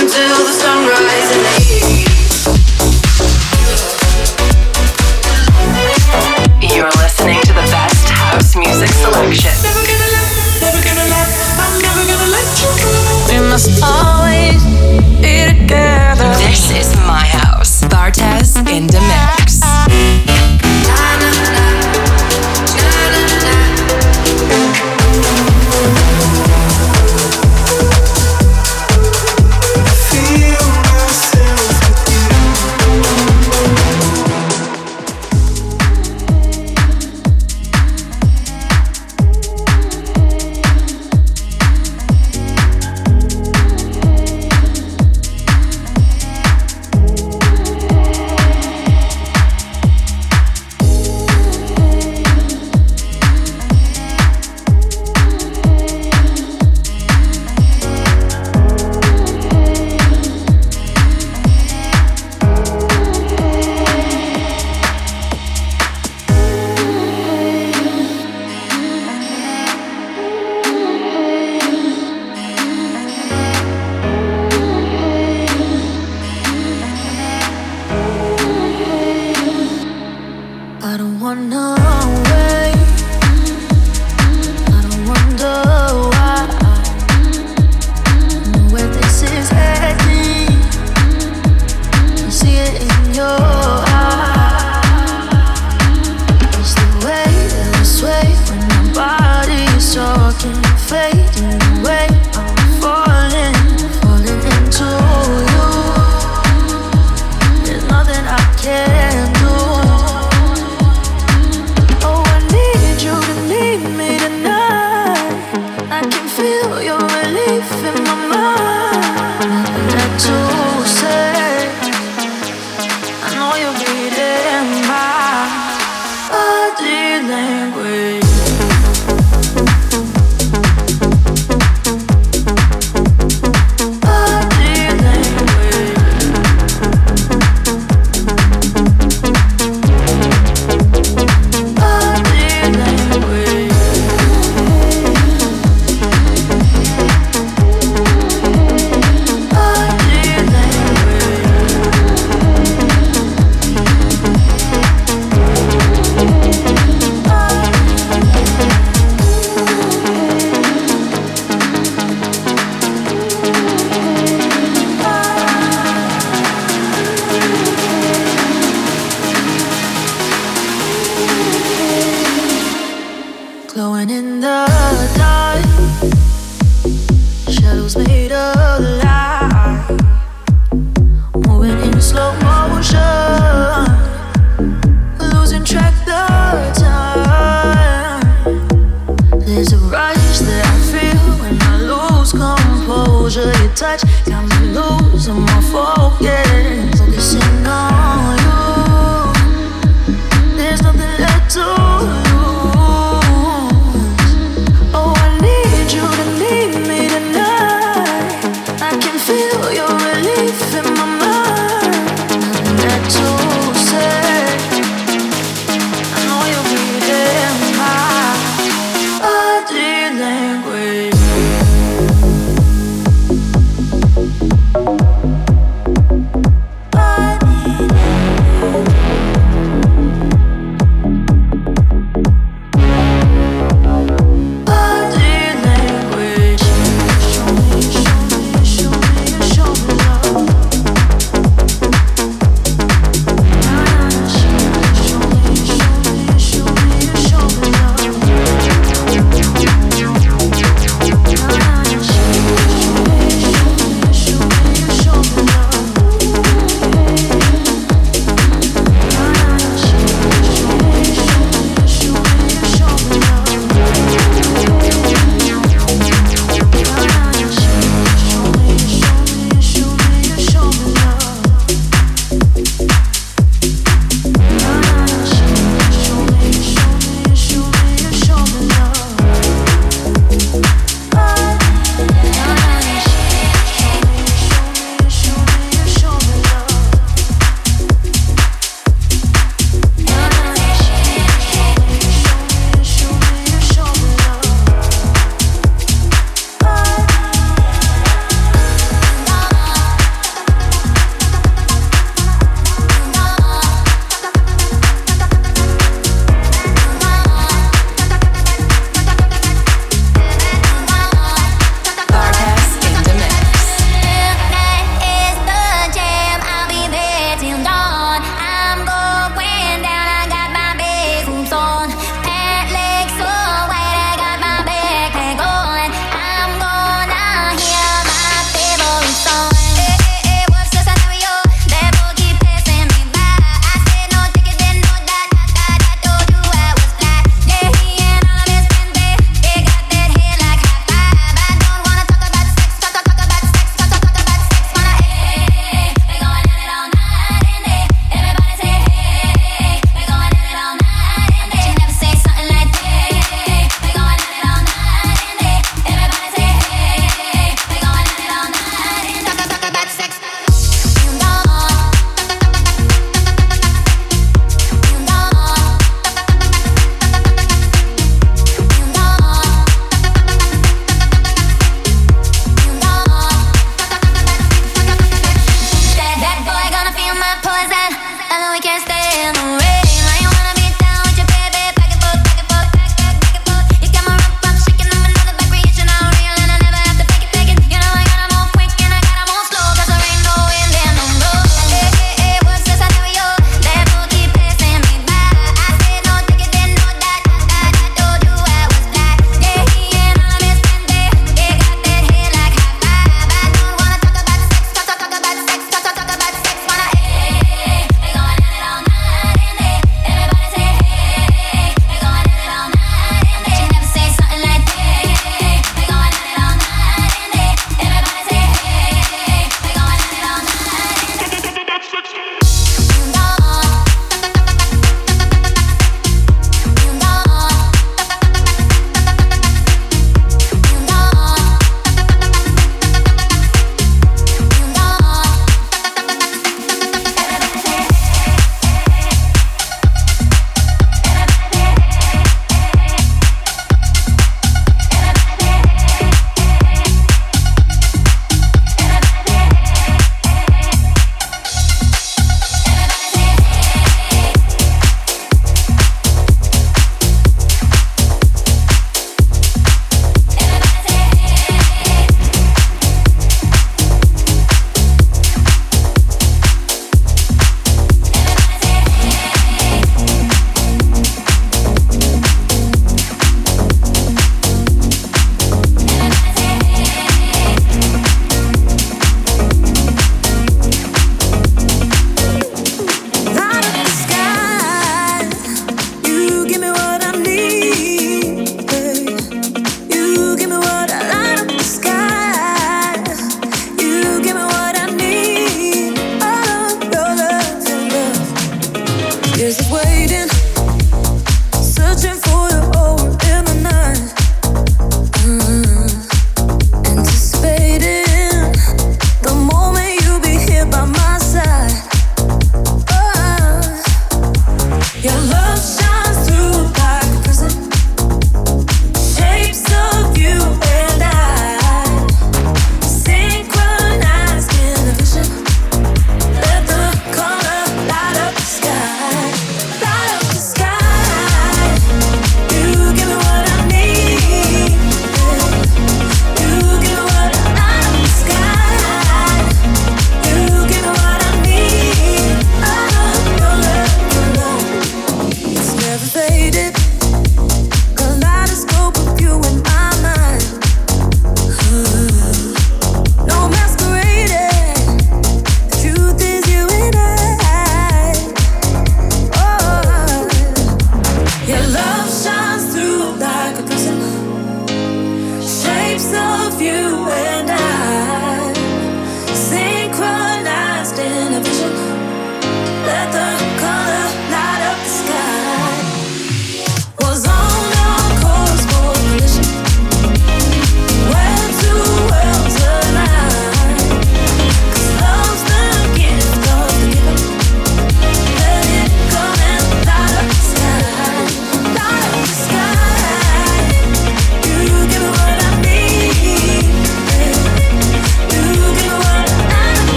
until the sunrise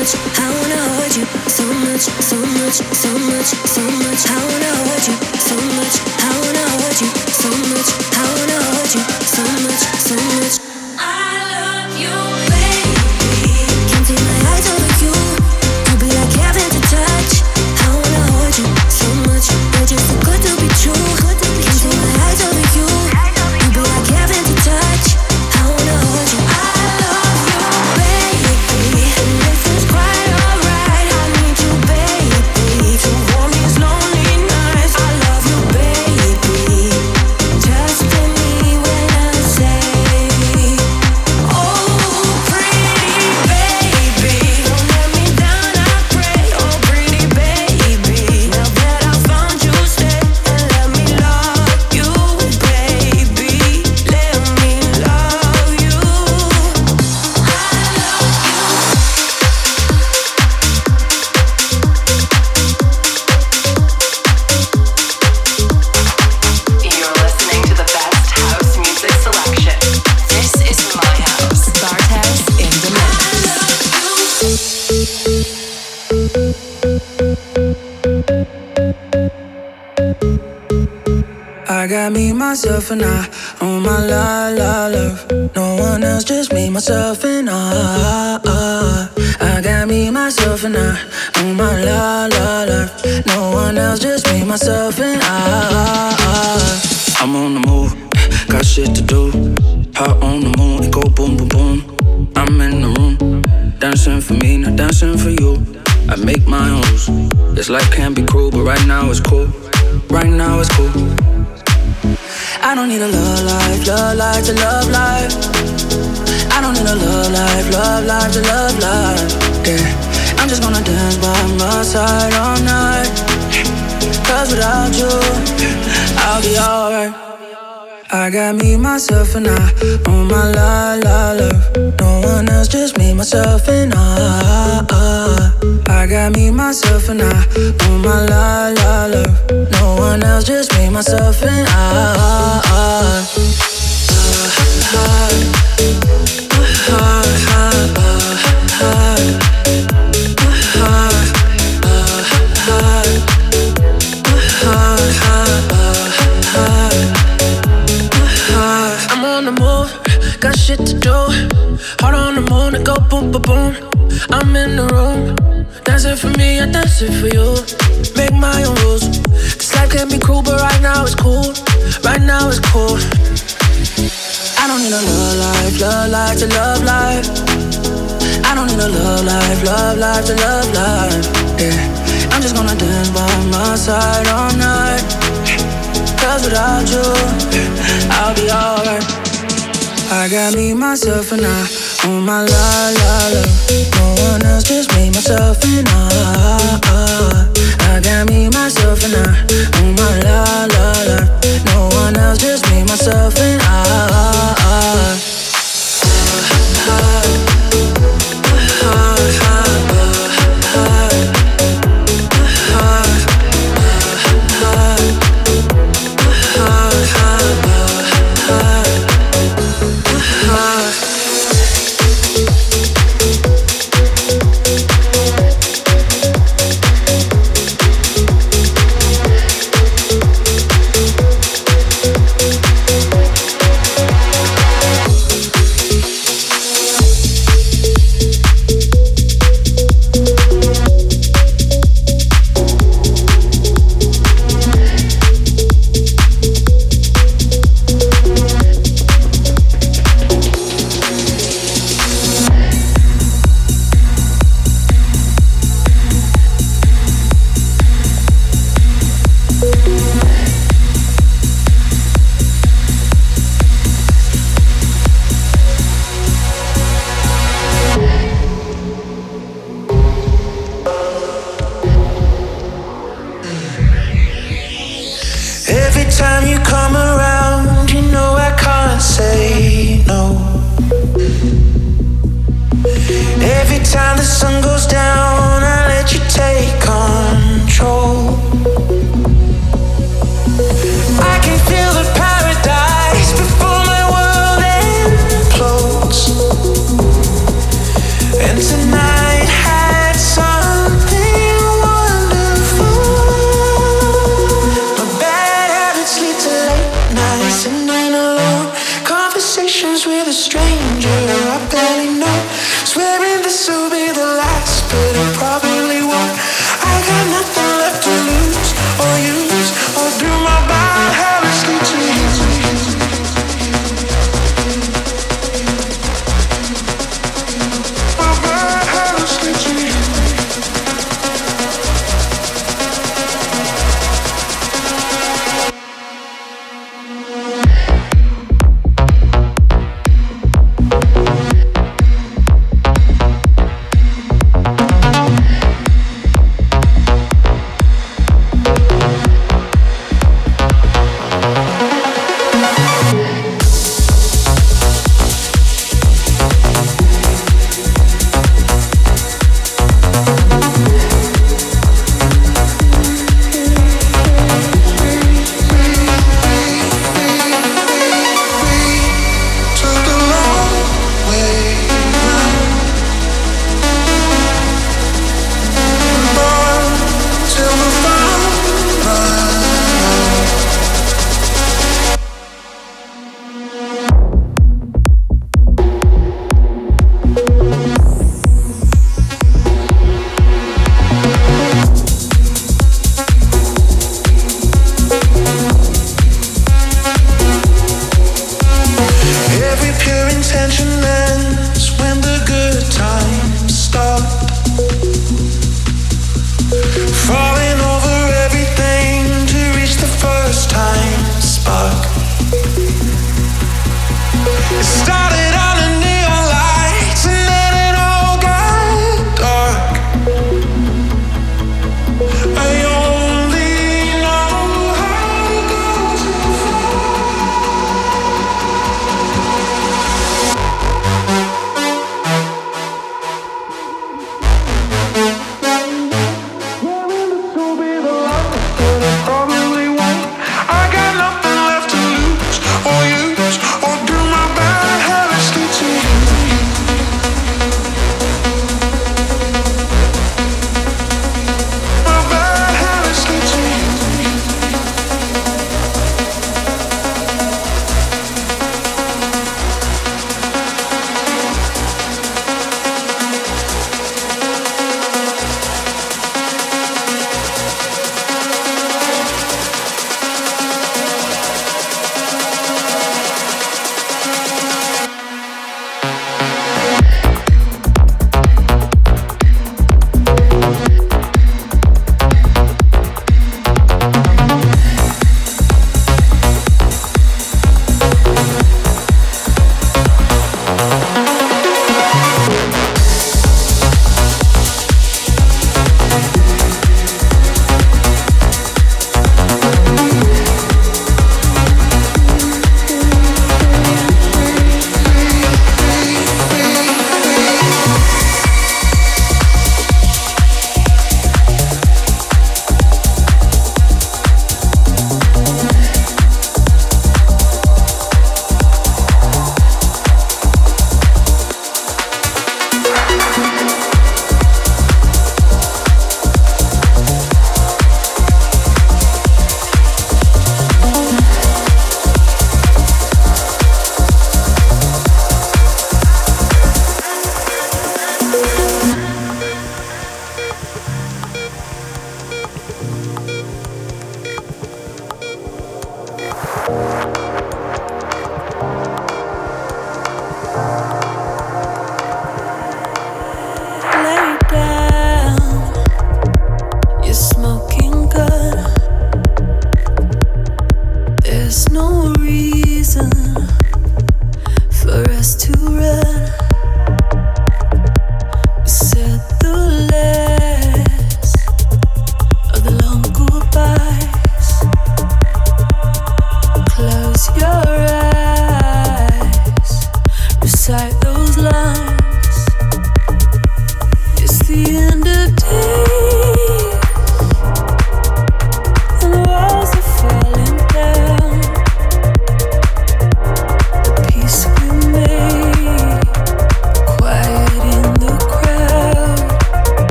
I wanna hold you. So much, so much, so much, so much, I wanna hold you. So much, I wanna hold you. So much. And I. Oh my la la love. No one else, just me, myself and I. I got me, myself and I. Oh my la la love. No one else, just me, myself and I. I'm on the move, got shit to do. Hot on the moon, it go boom boom boom. I'm in the room, dancing for me, not dancing for you. I make my own rules. This life can be cruel, but right now it's cool. Right now it's cool. I don't need a love life, love life to love life. I don't need a love life, love life to love life. Yeah, I'm just gonna dance by my side all night. Cause without you, I'll be alright. I got me, myself, and I. Oh my la la love. No one else, just me, myself, and I. I got me, myself, and I. Oh my la la love. No one else, just me, myself, and I. I'm boom, boom, boom. I'm in the room, dancing for me, I dance it for you. Make my own rules. This life can be cruel, but right now it's cool. Right now it's cool. I don't need a love life, love life to love life. I don't need a love life, love life to love life. Yeah, I'm just gonna dance by my side all night. Cause without you, I'll be alright. I got me, myself, and I. My. No one else, just me, myself, and I. I got me, myself, and I. My la la la. No one else, just me, myself, and I.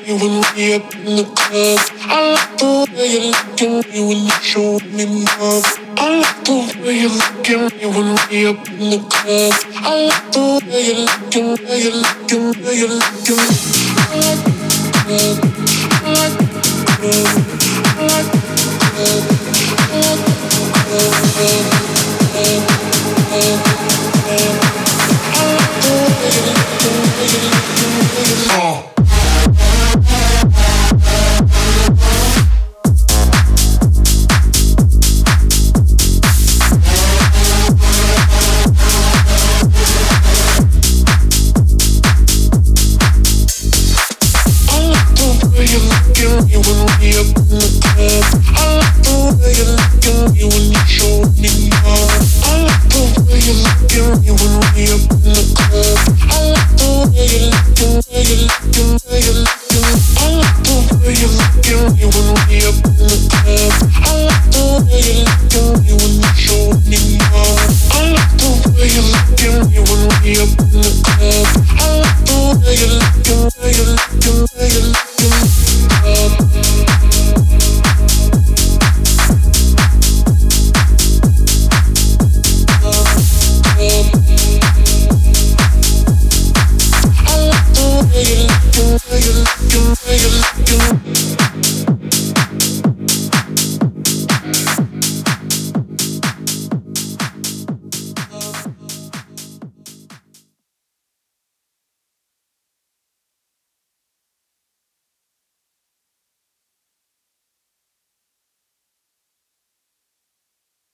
me when we up in the club. I like the way you look at me when you show me love. I like the way you look at me when we up in the club. I like the way you look at me, you look at me, you look at me. I like the club. I like the club. I like the club. I like the club.